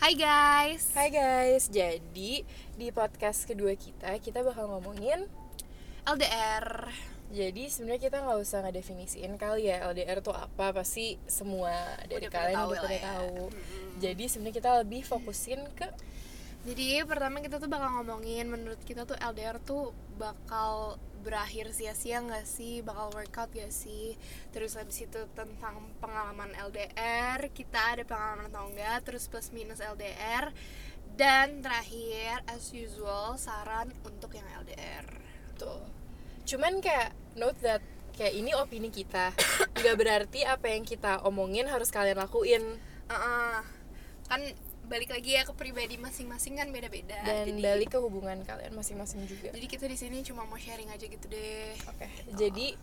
Hai guys. Hai guys, jadi di podcast kedua kita kita bakal ngomongin LDR. jadi sebenarnya kita nggak usah ngedefinisiin kali ya LDR tuh apa pasti semua dari Udah kalian udah pada ya. tahu. Jadi sebenarnya kita lebih fokusin ke Jadi pertama kita tuh bakal ngomongin menurut kita tuh LDR tuh bakal berakhir sia-sia nggak sih, bakal workout gak sih. Terus habis itu tentang pengalaman LDR, kita ada pengalaman atau enggak, terus plus minus LDR. Dan terakhir as usual saran untuk yang LDR. tuh. Cuman kayak note that kayak ini opini kita. nggak berarti apa yang kita omongin harus kalian lakuin Uh-uh. Kan balik lagi ya ke pribadi masing-masing kan beda-beda. dan Jadi- balik ke hubungan kalian masing-masing juga. Jadi kita di sini cuma mau sharing aja gitu deh. Oke, jadi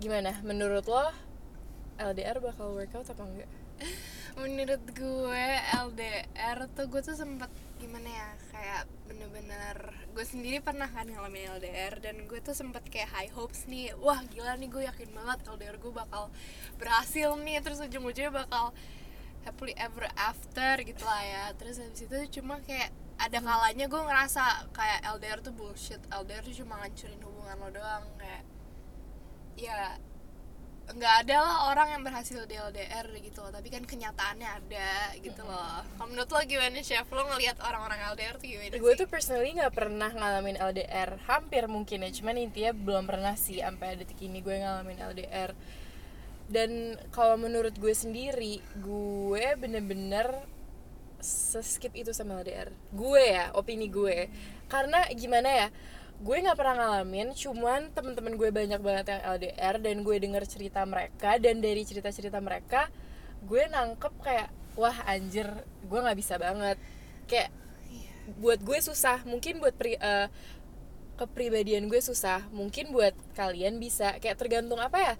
gimana? Menurut lo LDR bakal workout apa enggak? Menurut gue LDR tuh gue tuh sempet gimana ya kayak bener-bener gue sendiri pernah kan ngalamin LDR dan gue tuh sempet kayak high hopes nih wah gila nih gue yakin banget LDR gue bakal berhasil nih terus ujung-ujungnya bakal happily ever after gitu lah ya. Terus habis itu cuma kayak ada kalanya gue ngerasa kayak LDR tuh bullshit. LDR tuh cuma ngancurin hubungan lo doang kayak ya nggak ada lah orang yang berhasil di LDR gitu loh. Tapi kan kenyataannya ada gitu loh. Kalau menurut lo gimana chef? Lo ngelihat orang-orang LDR tuh gimana gue tuh personally nggak pernah ngalamin LDR hampir mungkin ya cuman intinya belum pernah sih sampai detik ini gue ngalamin LDR dan kalau menurut gue sendiri gue bener-bener skip itu sama LDR gue ya opini gue. Karena gimana ya gue nggak pernah ngalamin cuman temen-temen gue banyak banget yang LDR dan gue denger cerita mereka dan dari cerita-cerita mereka gue nangkep kayak wah anjir gue nggak bisa banget. Kayak buat gue susah. Mungkin buat pri, eh, kepribadian gue susah. Mungkin buat kalian bisa. Kayak tergantung apa ya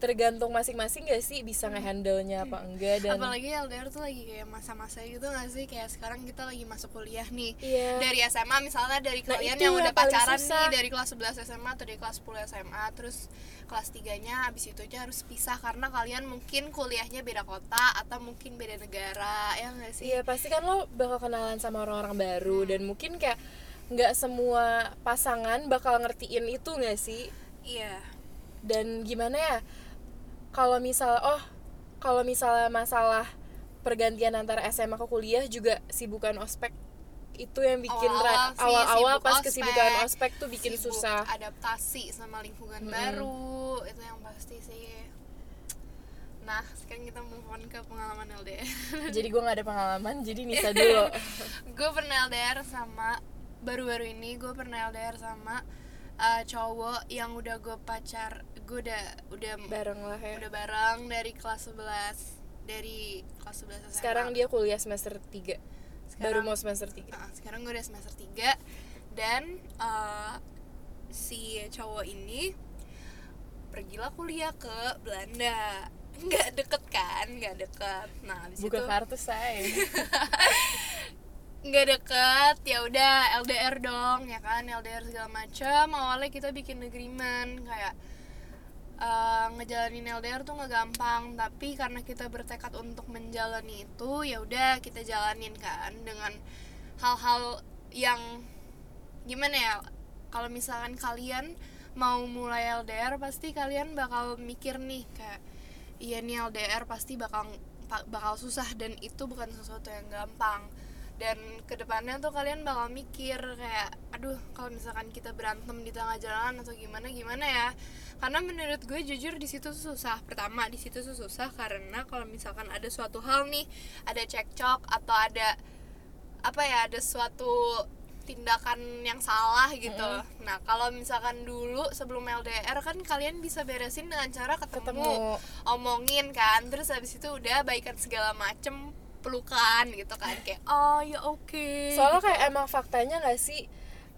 tergantung masing-masing gak sih bisa ngehandle nya apa enggak dan apalagi LDR tuh lagi kayak masa-masa gitu gak sih? Kayak sekarang kita lagi masuk kuliah nih. Iya. dari SMA misalnya dari Nah, kalian yang yang udah pacaran susah. nih dari kelas 11 SMA atau dari kelas 10 SMA terus kelas 3 nya abis itu aja harus pisah karena kalian mungkin kuliahnya beda kota atau mungkin beda negara ya gak sih? Iya pasti kan lo bakal kenalan sama orang-orang baru dan mungkin kayak nggak semua pasangan bakal ngertiin itu nggak sih? Iya. Dan gimana ya kalau misal oh kalau misalnya masalah pergantian antara SMA ke kuliah juga sibukan ospek itu yang bikin Awal-awal pas ospek, kesibukan ospek. tuh bikin sibuk susah. adaptasi sama lingkungan Mm-mm. baru itu yang pasti sih. Nah sekarang kita move on ke pengalaman LDR jadi gue nggak ada pengalaman jadi Nisa dulu. Gue pernah LDR sama baru-baru ini gue pernah LDR sama uh, cowok yang udah gue pacar gue udah udah bareng lah ya. udah bareng dari kelas 11 dari kelas 11 SMA. sekarang dia kuliah semester 3 baru Sekarang- mau semester 3 Nah, sekarang gue udah semester 3 dan uh, si cowok ini pergilah kuliah ke Belanda. Nggak deket kan? Nggak deket. Nah habis buka itu kartu say. Nggak deket ya udah LDR dong ya kan? LDR segala macam awalnya kita bikin agreement kayak eh, ngejalanin LDR tuh nggak gampang tapi karena kita bertekad untuk menjalani itu ya udah kita jalanin kan dengan hal-hal yang gimana ya kalau misalkan kalian mau mulai LDR pasti kalian bakal mikir nih kayak iya nih LDR pasti bakal bakal susah dan itu bukan sesuatu yang gampang dan ke depannya tuh kalian bakal mikir kayak aduh kalau misalkan kita berantem di tengah jalan atau gimana gimana ya? Karena menurut gue jujur di situ susah. Pertama di situ susah karena kalau misalkan ada suatu hal nih ada cekcok atau ada apa ya ada suatu tindakan yang salah gitu. Nah, kalau misalkan dulu sebelum LDR kan kalian bisa beresin dengan cara ketemu, Ketemu. omongin kan, terus habis itu udah baikan segala macem pelukan gitu kan kayak oh ya oke soalnya gitu. kayak emang faktanya nggak sih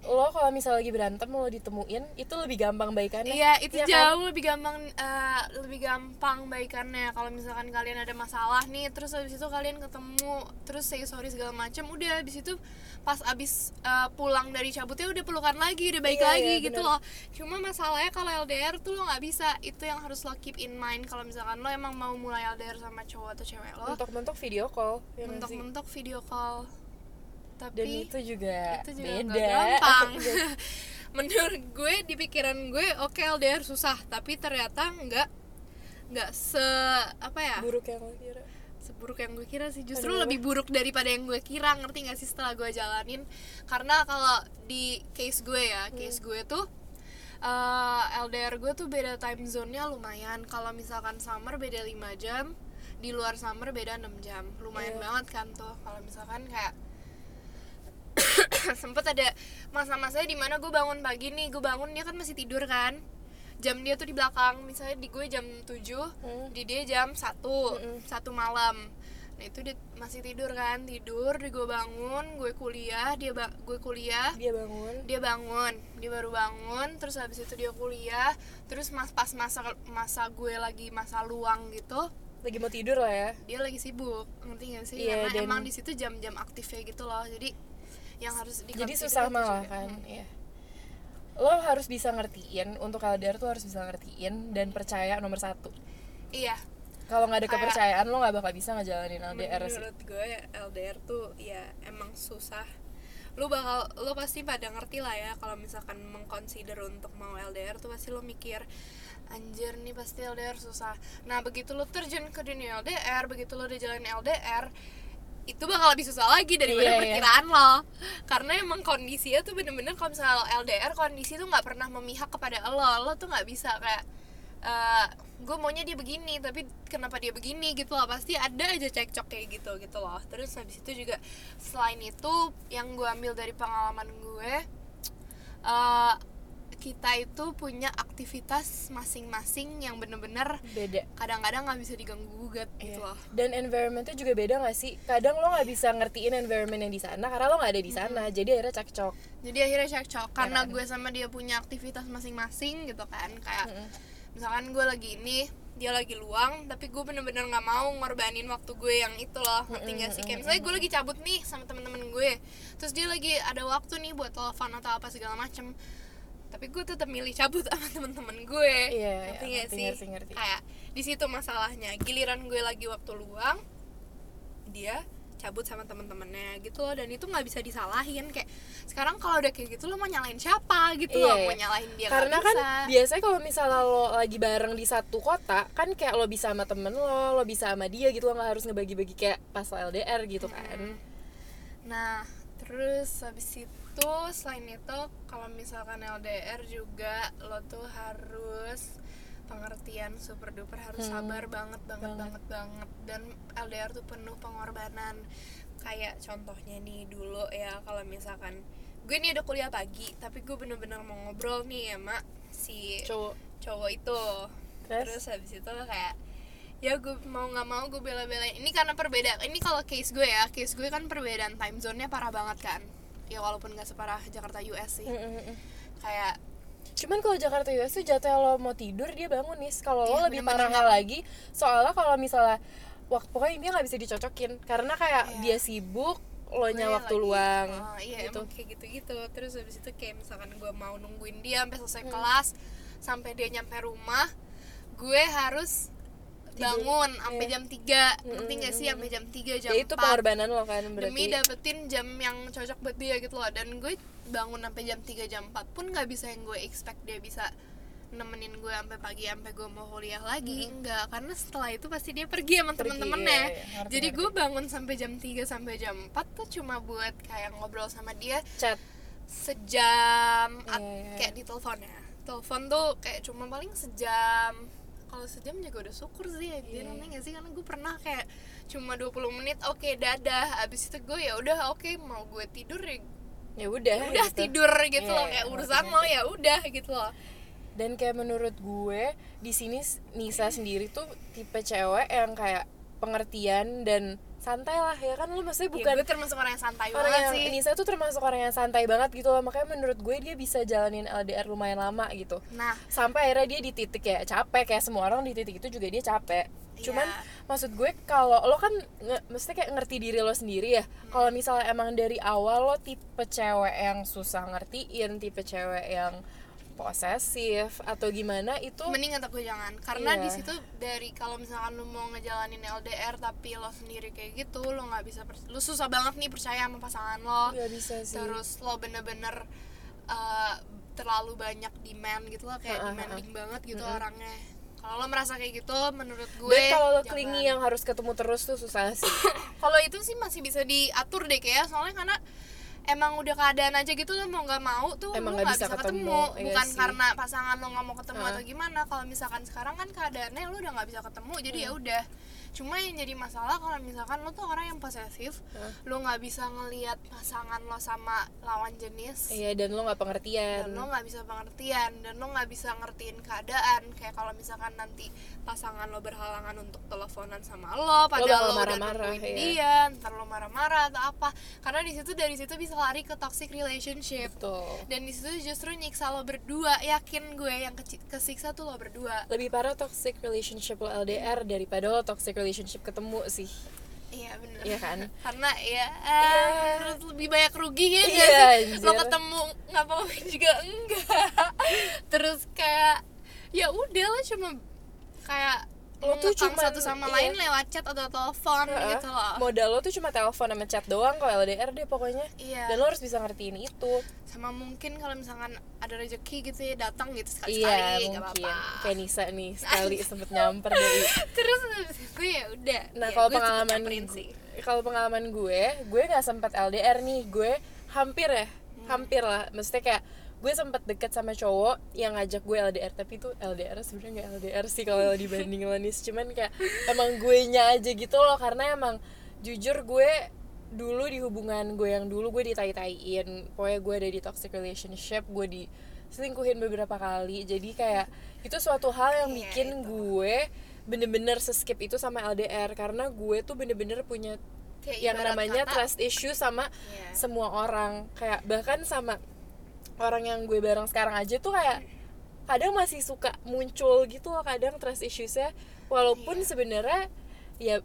lo kalau misalnya lagi berantem lo ditemuin itu lebih gampang baikannya Iya, itu kan? jauh lebih gampang eh, lebih gampang baikannya. Kalau misalkan kalian ada masalah nih, terus habis itu kalian ketemu, terus say sorry segala macam, udah habis itu pas abis eh, pulang dari cabutnya udah pelukan lagi, udah baik Iya, lagi iya, gitu bener. loh. Cuma masalahnya kalau LDR tuh lo nggak bisa. Itu yang harus lo keep in mind kalau misalkan lo emang mau mulai LDR sama cowok atau cewek lo. mentok-mentok video call ya? Mentok-mentok video call. Tapi dan itu juga itu juga beda. nggak gampang menurut gue di pikiran gue oke LDR susah. Tapi ternyata nggak nggak se apa ya? Buruk yang lo kira. Seburuk yang gue kira sih. Justru Aduh. lebih buruk daripada yang gue kira. Ngerti gak sih setelah gue jalanin? Karena kalau di case gue ya case gue tuh eh, LDR gue tuh beda time zone-nya lumayan. Kalau misalkan summer beda 5 jam di luar summer beda 6 jam. Lumayan Iya. banget kan tuh. Kalau misalkan kayak sempet ada masa-masanya di mana gue bangun pagi nih gue bangun dia kan masih tidur kan. Jam dia tuh di belakang misalnya di gue jam 7 Hmm. di dia jam 1 Mm-mm. satu malam. Nah itu dia masih tidur kan tidur di gue bangun gue kuliah dia ba- gue kuliah. Dia bangun. Dia bangun dia baru bangun terus habis itu dia kuliah terus mas pas masa masa gue lagi masa luang gitu lagi mau tidur lah ya. dia lagi sibuk ngerti gak sih? Iya, karena dan- emang di situ jam-jam aktifnya gitu loh jadi yang harus di jadi susah malah juga. kan Hmm. iya. Lo harus bisa ngertiin untuk LDR tuh harus bisa ngertiin dan percaya nomor satu. Iya. Kalau nggak ada Kayak- kepercayaan lo nggak bakal bisa ngejalanin LDR sih. Menurut gue LDR tuh ya emang susah. Lu bakal lu pasti pada ngerti lah ya kalau misalkan mengconsider untuk mau LDR tuh pasti lu mikir anjir nih pasti LDR susah. Nah begitu lu terjun ke dunia LDR begitu lu udah LDR itu bakal lebih susah lagi daripada Iya, iya. perkiraan lo. Karena emang kondisinya tuh bener-bener kalau misalnya lo LDR kondisi tuh nggak pernah memihak kepada lo. Lo tuh nggak bisa kayak gue maunya dia begini tapi kenapa dia begini? gitu loh. Pasti ada aja cekcok kayak gitu gitu loh. Terus habis itu juga selain itu yang gue ambil dari pengalaman gue eh, kita itu punya aktivitas masing-masing yang bener-bener beda. kadang-kadang nggak bisa diganggu gugat gitu Iya. loh. Dan environmentnya juga beda gak sih? Kadang lo nggak bisa ngertiin environment yang di sana karena lo nggak ada di sana jadi akhirnya cekcok. Jadi akhirnya cekcok karena kan? gue sama dia punya aktivitas masing-masing gitu kan kayak Mm-mm. misalkan gue lagi ini dia lagi luang tapi gue bener-bener nggak mau ngorbanin waktu gue yang itu loh ngerti gak sih? kayak misalnya gue lagi cabut nih sama temen-temen gue terus dia lagi ada waktu nih buat telepon atau apa segala macem tapi gue tetap milih cabut sama temen-temen gue. Iya, ngerti iya, gak sih? ngerti, ngerti. kayak di situ masalahnya. Giliran gue lagi waktu luang dia cabut sama temen-temennya gitu loh. Dan itu nggak bisa disalahin. Kayak sekarang kalau udah kayak gitu lo mau nyalain siapa gitu Iya, loh? iya. mau nyalahin dia karena kan bisa. biasanya kalau misalnya lo lagi bareng di satu kota kan kayak lo bisa sama temen lo lo bisa sama dia gitu lo nggak harus ngebagi-bagi kayak pas LDR gitu kan. Nah, terus habis itu selain itu kalau misalkan LDR juga lo tuh harus pengertian super duper harus Hmm. sabar banget banget Banget. banget banget dan LDR tuh penuh pengorbanan kayak contohnya nih dulu ya kalau misalkan gue nih ada kuliah pagi tapi gue bener-bener mau ngobrol nih sama si cowok cowok itu Terus? terus habis itu kayak ya gue mau nggak mau gue bela-belain ini karena perbedaan ini kalau case gue ya case gue kan perbedaan time zone-nya parah banget kan ya walaupun nggak separah Jakarta US sih Mm-mm-mm. kayak Cuman kalau Jakarta US tuh jatuh lo mau tidur dia bangun nih. Kalau lo Iya, lebih parah lagi, soalnya kalau misalnya waktu pokoknya dia nggak bisa dicocokin karena kayak Iya. dia sibuk, lo nya waktu lagi- luang. oh, iya gitu. emang kayak gitu-gitu terus habis itu kayak misalkan gue mau nungguin dia sampai selesai Hmm. kelas sampai dia nyampe rumah gue harus. Bangun sampai Iya. jam 3 Mm-mm, ngerti gak sih sampai jam 3 jam Ya itu 4 pengorbanan lo kan berarti. demi dapetin jam yang cocok buat dia gitu loh dan gue bangun sampai jam 3 jam 4 pun nggak bisa yang gue expect dia bisa nemenin gue sampai pagi sampai gue mau kuliah lagi enggak karena setelah itu pasti dia pergi sama temen-temennya iya, iya. Jadi gue bangun sampai jam 3 sampai jam 4 tuh cuma buat kayak ngobrol sama dia chat. sejam Iya, iya. kayak di telepon ya telepon tuh kayak cuma paling sejam kalau sejam juga udah syukur sih ya Iya. namanya gak sih karena gue pernah kayak cuma 20 menit oke dadah abis itu gue ya udah oke mau gue tidur ya Ya udah. udah gitu. tidur gitu Iya, loh kayak urusan lo ya udah gitu loh Dan kayak menurut gue di sini Nisa sendiri tuh tipe cewek yang kayak pengertian dan santai lah ya kan? Lo maksudnya Bukan. bukan gue termasuk orang yang santai orang banget yang sih. Nisa tuh termasuk orang yang santai banget gitu loh. Makanya menurut gue dia bisa jalanin LDR lumayan lama gitu. Nah. Sampai akhirnya dia di titik ya capek. Kayak semua orang di titik itu juga dia capek. Cuman Iya. maksud gue kalau lo kan nge, maksudnya kayak ngerti diri lo sendiri ya. Kalau misalnya emang dari awal lo tipe cewek yang susah ngertiin tipe cewek yang posesif atau gimana itu mending kata gue jangan karena Iya. di situ dari kalau misalkan lu mau ngejalanin LDR tapi lo sendiri kayak gitu lo nggak bisa lu susah banget nih percaya sama pasangan lo. Nggak bisa sih. Terus lo bener-bener uh, terlalu banyak demand gitu loh kayak ha. demanding banget gitu orangnya. Kalau lo merasa kayak gitu menurut gue dan kalau lo clingy yang harus ketemu terus tuh susah sih. Kalau itu sih masih bisa diatur deh kayak soalnya karena emang udah keadaan aja gitu lo mau nggak mau tuh Emang lo nggak bisa bisa, ketemu, ketemu, iya bukan sih. karena pasangan lo nggak mau ketemu Heeh. atau gimana kalau misalkan sekarang kan keadaannya lo udah nggak bisa ketemu jadi ya udah cuma yang jadi masalah kalau misalkan lo tuh orang yang posesif Heeh. lo nggak bisa ngelihat pasangan lo sama lawan jenis iya dan lo nggak pengertian dan lo nggak bisa pengertian dan lo nggak bisa ngertiin keadaan kayak kalau misalkan nanti pasangan lo berhalangan untuk teleponan sama lo padahal lo, udah marah-marah, nungguin iya. dia ntar lo marah-marah atau apa karena di situ dari situ bisa lari ke toxic relationship Betul. dan di situ justru nyiksa lo berdua yakin gue yang kesiksa tuh lo berdua lebih parah toxic relationship lo LDR daripada lo toxic relationship ketemu sih. Iya bener. Iya kan? karena ya Iya. terus lebih banyak ruginya Iya, nggak sih? Lo ketemu ngapa-ngapain juga enggak. Terus kayak ya udah lo cuma kayak Lo tuh cuman- satu sama iya. lain lewat chat atau telepon Heeh. gitu loh. Modal lo tuh cuma telepon sama chat doang kalau LDR deh pokoknya. Iya. Dan lo harus bisa ngertiin itu. Sama mungkin kalau misalkan ada rezeki gitu ya datang gitu sekali iya sekali nggak mungkin. apa-apa. Kayak Nisa nih sekali sempet nyamper dari terus itu ya udah. Nah Ya, kalau gue pengalaman kalau pengalaman gue gue nggak sempet LDR nih gue hampir ya Hmm. hampir lah. Maksudnya kayak gue sempet deket sama cowok yang ngajak gue LDR tapi itu LDR sebenarnya nggak LDR sih kalau dibanding Lanis cuman kayak emang gue nya aja gitu loh karena emang jujur gue dulu di hubungan gue yang dulu gue ditai-taiin. Pokoknya gue ada di toxic relationship gue di selingkuhin beberapa kali. Jadi kayak itu suatu hal yang Iya, bikin itu. gue bener-bener seskip itu sama LDR karena gue tuh bener-bener punya Kayak yang namanya kata- trust issue sama Iya. semua orang. Kayak bahkan sama orang yang gue bareng sekarang aja tuh kayak kadang masih suka muncul gitu loh kadang trust issuesnya walaupun Iya. sebenarnya ya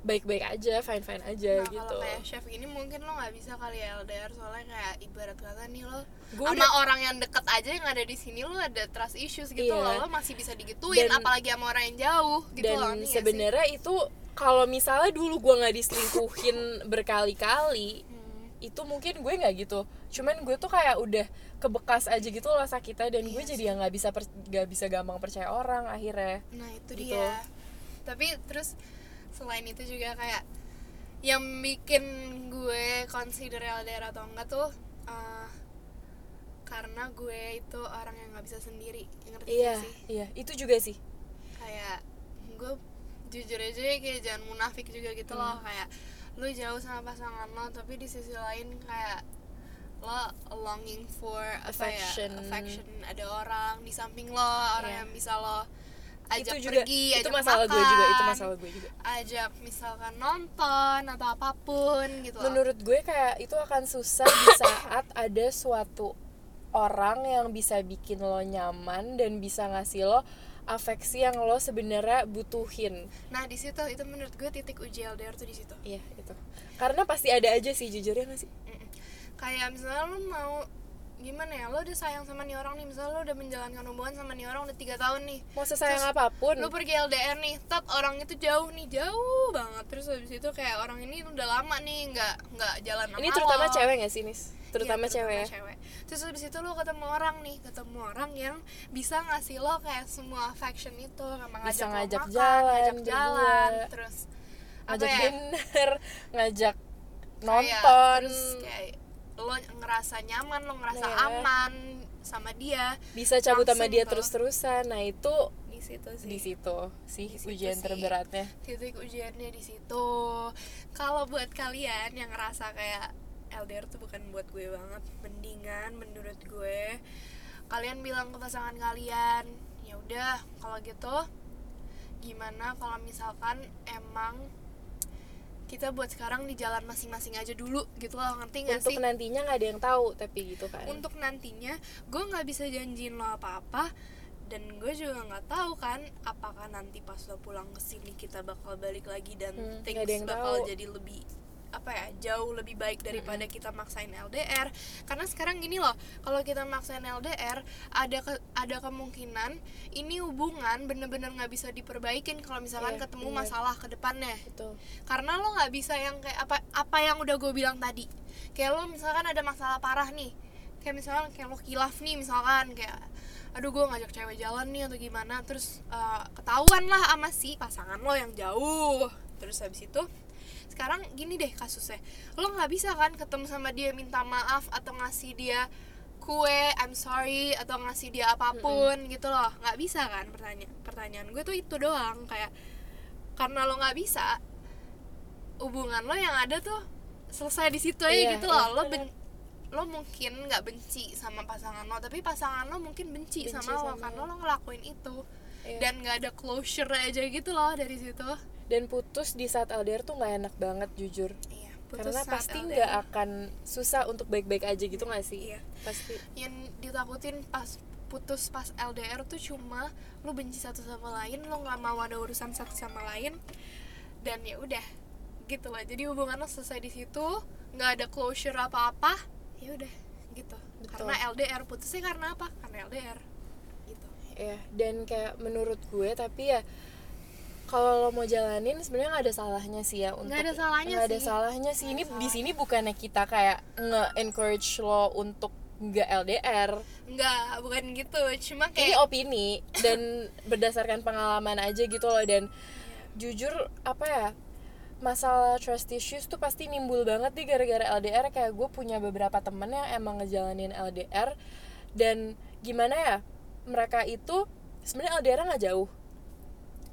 baik-baik aja fine fine aja Nah, gitu kalau kayak chef ini mungkin lo nggak bisa kali ya LDR soalnya kayak ibarat kata nih lo Gue sama udah- orang yang deket aja yang ada di sini lo ada trust issues gitu Iya. loh lo masih bisa digituin Dan- apalagi sama orang yang jauh gitu dan loh nih ya sih? sebenarnya itu kalau misalnya dulu gue nggak diselingkuhin berkali-kali Hmm. Itu mungkin gue nggak gitu. Cuman gue tuh kayak udah kebekas aja gitu loh sakitnya dan gue Iya jadi yang nggak bisa nggak bisa gampang percaya orang akhirnya. Nah itu Gitu. dia. Tapi terus selain itu juga kayak yang bikin gue consider LDR atau enggak tuh eh, karena gue itu orang yang nggak bisa sendiri. Ngerti iya sih? iya. Itu juga sih. Kayak gue jujur aja ya, kayak jangan munafik juga gitu loh. Hmm. kayak lu jauh sama pasangan lo tapi di sisi lain kayak lo longing for Affection. apa ya affection ada orang di samping lo orang Iya. yang bisa lo ajak itu juga pergi itu ajak masalah makan, gue juga itu masalah gue juga ajak misalkan nonton atau apa pun gitu loh. menurut gue kayak itu akan susah di saat ada suatu orang yang bisa bikin lo nyaman dan bisa ngasih lo afeksi yang lo sebenarnya butuhin. Nah di situ itu menurut gue titik uji LDR tuh di situ. Iya itu. Karena pasti ada aja sih jujurnya nggak sih? Mm-mm. kayak misalnya lu mau gimana ya lo udah sayang sama nih orang nih misalnya lo udah menjalankan hubungan sama nih orang udah tiga tahun nih. Mau sesayang Terus apa pun. lu pergi LDR nih tat orang itu jauh nih jauh banget. Terus habis itu kayak orang ini udah lama nih nggak nggak jalan sama ini terutama lo. cewek gak sih nis terutama Iya, cewek ya? cewek. Terus habis itu lo ketemu orang nih ketemu orang yang bisa ngasih lo kayak semua affection itu sama Bisa ngajak ngajak makan, jalan ngajak jalan terus apa ngajak ya? dinner ngajak kayak nonton. terus kayak lo ngerasa nyaman lo ngerasa Iya. aman sama dia. Bisa cabut sama dia tuh. terus-terusan. Nah itu di situ sih. di situ sih Di situ ujian sih. terberatnya. Titik ujiannya di situ. Kalau buat kalian yang ngerasa kayak LDR tuh bukan buat gue banget mendingan menurut gue kalian bilang ke pasangan kalian ya udah kalau gitu gimana kalau misalkan emang kita buat sekarang di jalan masing-masing aja dulu gitu loh ngerti gak untuk sih nantinya nggak ada yang tahu tapi gitu kan untuk nantinya gue nggak bisa janjiin lo apa-apa dan gue juga nggak tahu kan apakah nanti pas lo pulang ke sini kita bakal balik lagi dan Hmm, things bakal tahu. jadi lebih apa ya jauh lebih baik daripada kita maksain LDR karena sekarang gini loh kalau kita maksain LDR ada ke- ada kemungkinan ini hubungan bener-bener nggak bisa diperbaikin kalau misalkan Iya, ketemu bener. masalah ke depannya. Betul. karena lo nggak bisa yang kayak apa apa yang udah gue bilang tadi. Kayak lo misalkan ada masalah parah nih kayak misalkan kayak lo kilaf nih misalkan kayak aduh gue ngajak cewek jalan nih atau gimana terus eh, ketahuan lah sama si pasangan lo yang jauh. Terus habis itu sekarang gini deh kasusnya. Lo nggak bisa kan ketemu sama dia minta maaf atau ngasih dia kue I'm sorry atau ngasih dia apa pun gitu loh. Nggak bisa kan pertanyaan pertanyaan gue tuh itu doang kayak karena lo nggak bisa hubungan lo yang ada tuh selesai di situ aja Iya, gitu loh. Lo ben- lo mungkin nggak benci sama pasangan lo tapi pasangan lo mungkin benci, Benci sama lo sama karena lo. lo ngelakuin itu Iya. dan nggak ada closure aja gitu loh dari situ. Dan putus di saat LDR tuh nggak enak banget jujur. Iya karena saat pasti nggak akan susah untuk baik-baik aja gitu nggak sih? Iya. pasti. Yang ditakutin pas putus pas LDR tuh cuma lu benci satu sama lain lo nggak mau ada urusan satu sama lain dan ya udah gitu lah. Jadi hubungan lo selesai di situ nggak ada closure apa apa ya udah gitu. Betul. karena LDR putusnya karena apa? Karena LDR ya dan kayak menurut gue tapi ya kalau lo mau jalanin sebenarnya nggak ada salahnya sih ya untuk ada salahnya nggak ada sih. salahnya sih. Nggak ini di sini bukannya kita kayak nge-encourage lo untuk nggak LDR nggak bukan gitu. Cuma ini kayak opini dan berdasarkan pengalaman aja gitu loh dan jujur apa ya masalah trust issues tuh pasti nimbul banget nih gara-gara LDR kayak gue punya beberapa temen yang emang ngejalanin LDR dan gimana ya mereka itu sebenarnya LDR nggak jauh.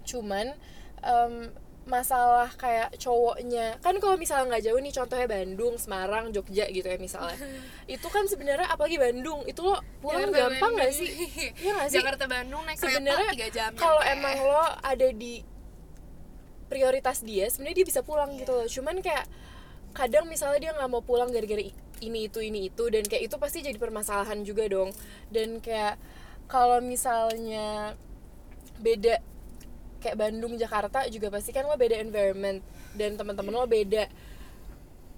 Cuman em, masalah kayak cowoknya kan kalau misalnya nggak jauh nih contohnya Bandung Semarang Jogja gitu ya misalnya. Itu kan sebenarnya apalagi Bandung itu lo pulang Jakarta gampang nggak sih? Iya nggak sih? Jakarta Bandung naik sebenarnya kalau emang lo ada di prioritas dia sebenarnya dia bisa pulang Iya. gitu loh. Cuman kayak kadang misalnya dia nggak mau pulang gara-gara ini itu ini itu dan kayak itu pasti jadi permasalahan juga dong. Dan kayak kalau misalnya beda kayak Bandung Jakarta juga pasti kan lo beda environment dan teman-teman lo beda.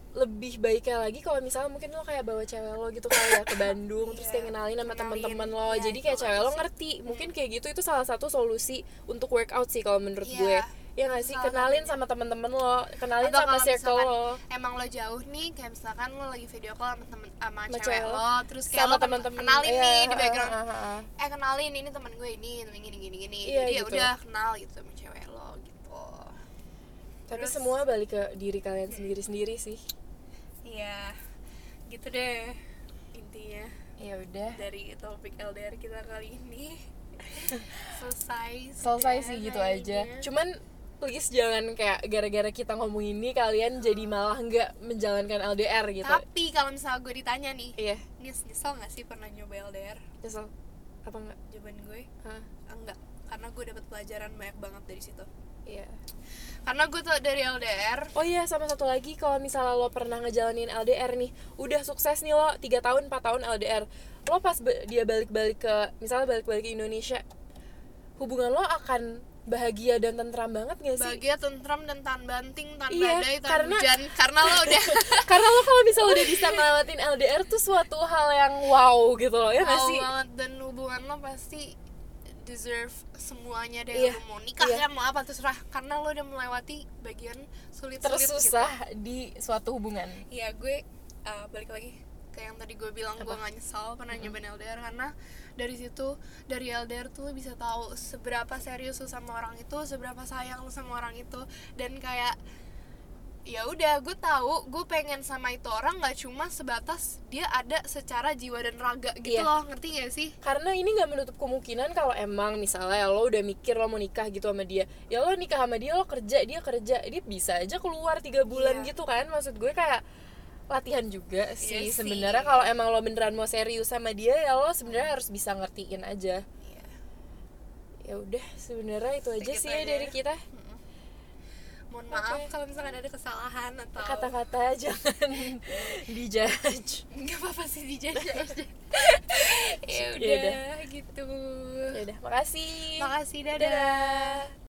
Lebih baiknya lagi kalau misalnya mungkin lo kayak bawa cewek lo gitu kayak ke Bandung terus kayak Iya, kenalin sama kenalin. teman-teman lo. Iya, jadi kayak cewek lo ngerti. Mungkin kayak gitu itu salah satu solusi untuk workout sih kalau menurut Iya, gue ya nggak sih? Kenalin sama teman-teman lo. Kenalin Atau sama circle lo. emang lo jauh nih kayak misalkan lo lagi video call sama temen sama Sama cewek lo lo. terus kayak sama lo ken- teman-teman kenalin Iya, nih di background. ha, ha, ha. eh kenalin ini teman gue ini temen gini gini gini Iya, jadi ya gitu. udah kenal gitu sama cewek lo gitu. Tapi Terus- semua balik ke diri kalian sendiri-sendiri sih. Iya gitu deh intinya. Ya udah. Dari topik LDR kita kali ini. Selesai selesai sih gitu aja. Cuman please jangan kayak gara-gara kita ngomong ini kalian jadi malah nggak menjalankan LDR gitu. Tapi kalau misalnya gue ditanya nih iya. Nis nyesel gak sih pernah nyoba LDR nyesel. Apa enggak jawaban gue Hah? enggak karena gue dapat pelajaran banyak banget dari situ. Iya. Karena gue tuh dari LDR oh iya sama satu lagi kalau misalnya lo pernah ngejalanin LDR nih udah sukses nih lo 3 tahun 4 tahun LDR lo pas dia balik-balik ke misalnya balik-balik ke Indonesia hubungan lo akan bahagia dan tentram banget gak sih? Bahagia tentram dan tan banting tan Iya, badai tan karena- hujan. Karena lo udah karena lo kalau misalnya udah bisa ngelewatin LDR tuh suatu hal yang wow gitu loh ya tahu sih? banget. Dan hubungan lo pasti deserve semuanya deh. Iya, lo mau nikah iya. ya mau apa terserah. Karena lo udah melewati bagian sulit-sulit gitu. tersusah di suatu hubungan. Iya gue uh, balik lagi ke yang tadi gue bilang gue gak nyesal pernah nyobain LDR karena dari situ dari LDR tuh lo bisa tahu seberapa serius lo sama orang itu seberapa sayang lo sama orang itu. Dan kayak ya udah gue tahu gue pengen sama itu orang nggak cuma sebatas dia ada secara jiwa dan raga gitu Iya. loh ngerti gak sih? Karena ini nggak menutup kemungkinan kalau emang misalnya lo udah mikir lo mau nikah gitu sama dia ya lo nikah sama dia lo kerja dia kerja dia bisa aja keluar tiga bulan Iya. gitu kan. Maksud gue kayak latihan juga iya sih. yeah, sebenarnya kalau emang lo beneran mau serius sama dia ya lo sebenarnya harus bisa ngertiin aja. Iya. ya udah sebenarnya itu aja Sikit sih aja. ya dari kita. Mohon maaf okay. maaf kalau misalkan ada kesalahan atau kata-kata jangan dijudge. Nggak apa-apa sih dijudge ya, ya udah gitu. Ya udah makasih. Makasih dadah, dadah.